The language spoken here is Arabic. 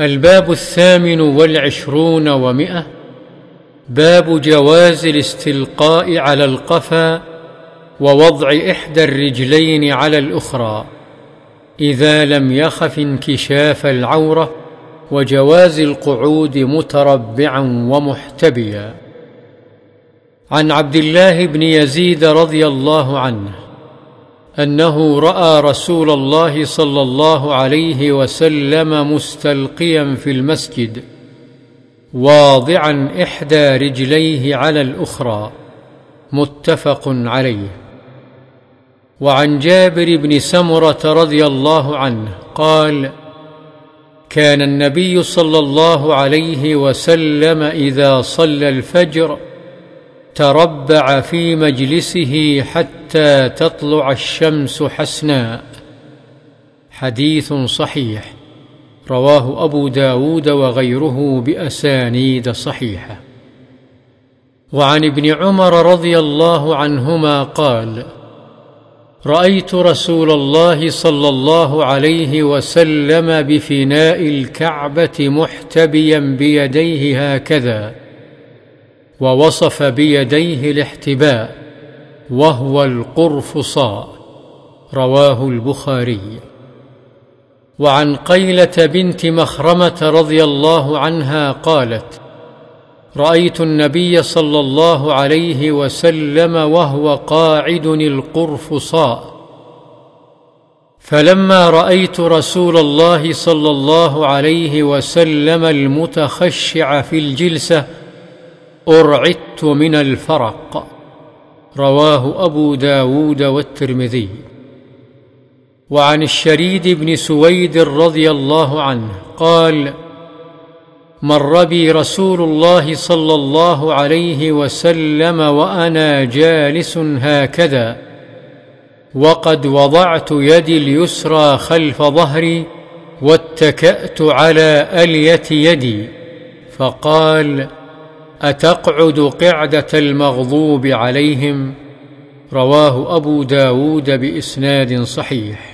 الباب الثامن والعشرون ومئة. باب جواز الاستلقاء على القفا ووضع إحدى الرجلين على الأخرى. إذا لم يخف انكشاف العورة وجواز القعود متربعا ومحتبيا. عن عبد الله بن يزيد رضي الله عنه أنه رأى رسول الله صلى الله عليه وسلم مستلقيا في المسجد واضعا إحدى رجليه على الأخرى متفق عليه. وعن جابر بن سمرة رضي الله عنه قال كان النبي صلى الله عليه وسلم إذا صلى الفجر تربع في مجلسه حتى تطلع الشمس حسناء حديث صحيح. رواه أبو داود وغيره بأسانيد صحيحة. وعن ابن عمر رضي الله عنهما قال رأيت رسول الله صلى الله عليه وسلم بفناء الكعبة محتبيا بيديه هكذا. ووصف بيديه الاحتباء وهو القرفصاء رواه البخاري. وعن قيلة بنت مخرمة رضي الله عنها قالت رأيت النبي صلى الله عليه وسلم وهو قاعد القرفصاء. فلما رأيت رسول الله صلى الله عليه وسلم المتخشع في الجلسة أرعدت من الفرق. رواه أبو داود والترمذي. وعن الشريد بن سويد رضي الله عنه قال مر بي رسول الله صلى الله عليه وسلم وأنا جالس هكذا وقد وضعت يدي اليسرى خلف ظهري واتكأت على ألية يدي فقال أتقعد قعدة المغضوب عليهم؟ رواه أبو داود بإسناد صحيح.